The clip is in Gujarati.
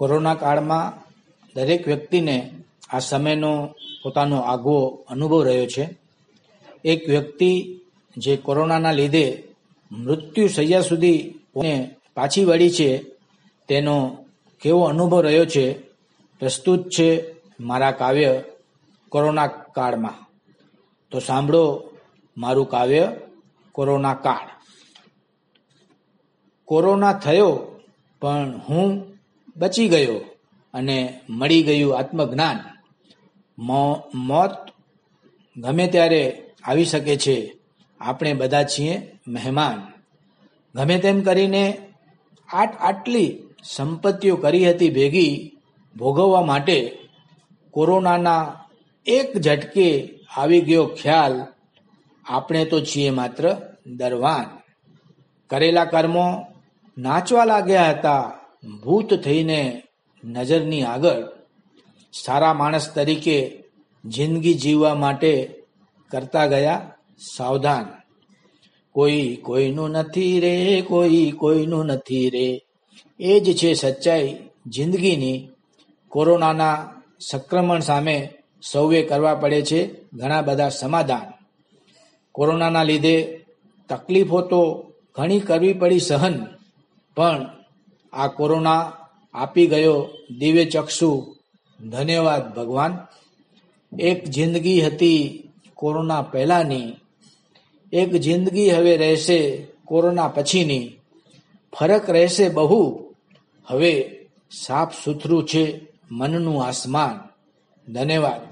કોરોના કાળમાં દરેક વ્યક્તિને આ સમયનો પોતાનો આગવો અનુભવ રહ્યો છે. એક વ્યક્તિ જે કોરોનાના લીધે મૃત્યુ સૈયા સુધી પાછી વળી છે, તેનો કેવો અનુભવ રહ્યો છે, પ્રસ્તુત છે મારા કાવ્ય કોરોના કાળમાં. તો સાંભળો મારું કાવ્ય કોરોના કાળ. કોરોના થયો પણ હું બચી ગયો અને મળી ગયું આત્મજ્ઞાન. મોત ગમે ત્યારે આવી શકે છે, આપણે બધા છીએ મહેમાન. ગમે તેમ કરીને આટ આટલી સંપત્તિઓ કરી હતી ભેગી ભોગવવા માટે કોરોનાના એક ઝટકે આવી ગયો ખ્યાલ, આપણે તો છીએ માત્ર દરવાન. કરેલા કર્મો નાચવા લાગ્યા હતા ભૂત થઈને નજરની આગળ સારા માણસ તરીકે જિંદગી જીવવા માટે કરતા ગયા સાવધાન. કોઈ કોઈનું નથી રે, કોઈ કોઈનું નથી રે. એ જ છે સચ્ચાઈ જિંદગીની કોરોનાના સંક્રમણ સામે સૌએ કરવા પડે છે ઘણા બધા સમાધાન. કોરોનાના લીધે તકલીફો તો ઘણી કરવી પડી સહન, પણ આ કોરોના આપી ગયો દિવ્ય ચક્ષુ. ધન્યવાદ ભગવાન. એક જિંદગી હતી કોરોના પહેલાની. એક જિંદગી હવે રહેશે કોરોના પછીની. ફરક રહેશે બહુ. હવે સાફ સુથરું છે મનનું આસમાન. ધન્યવાદ.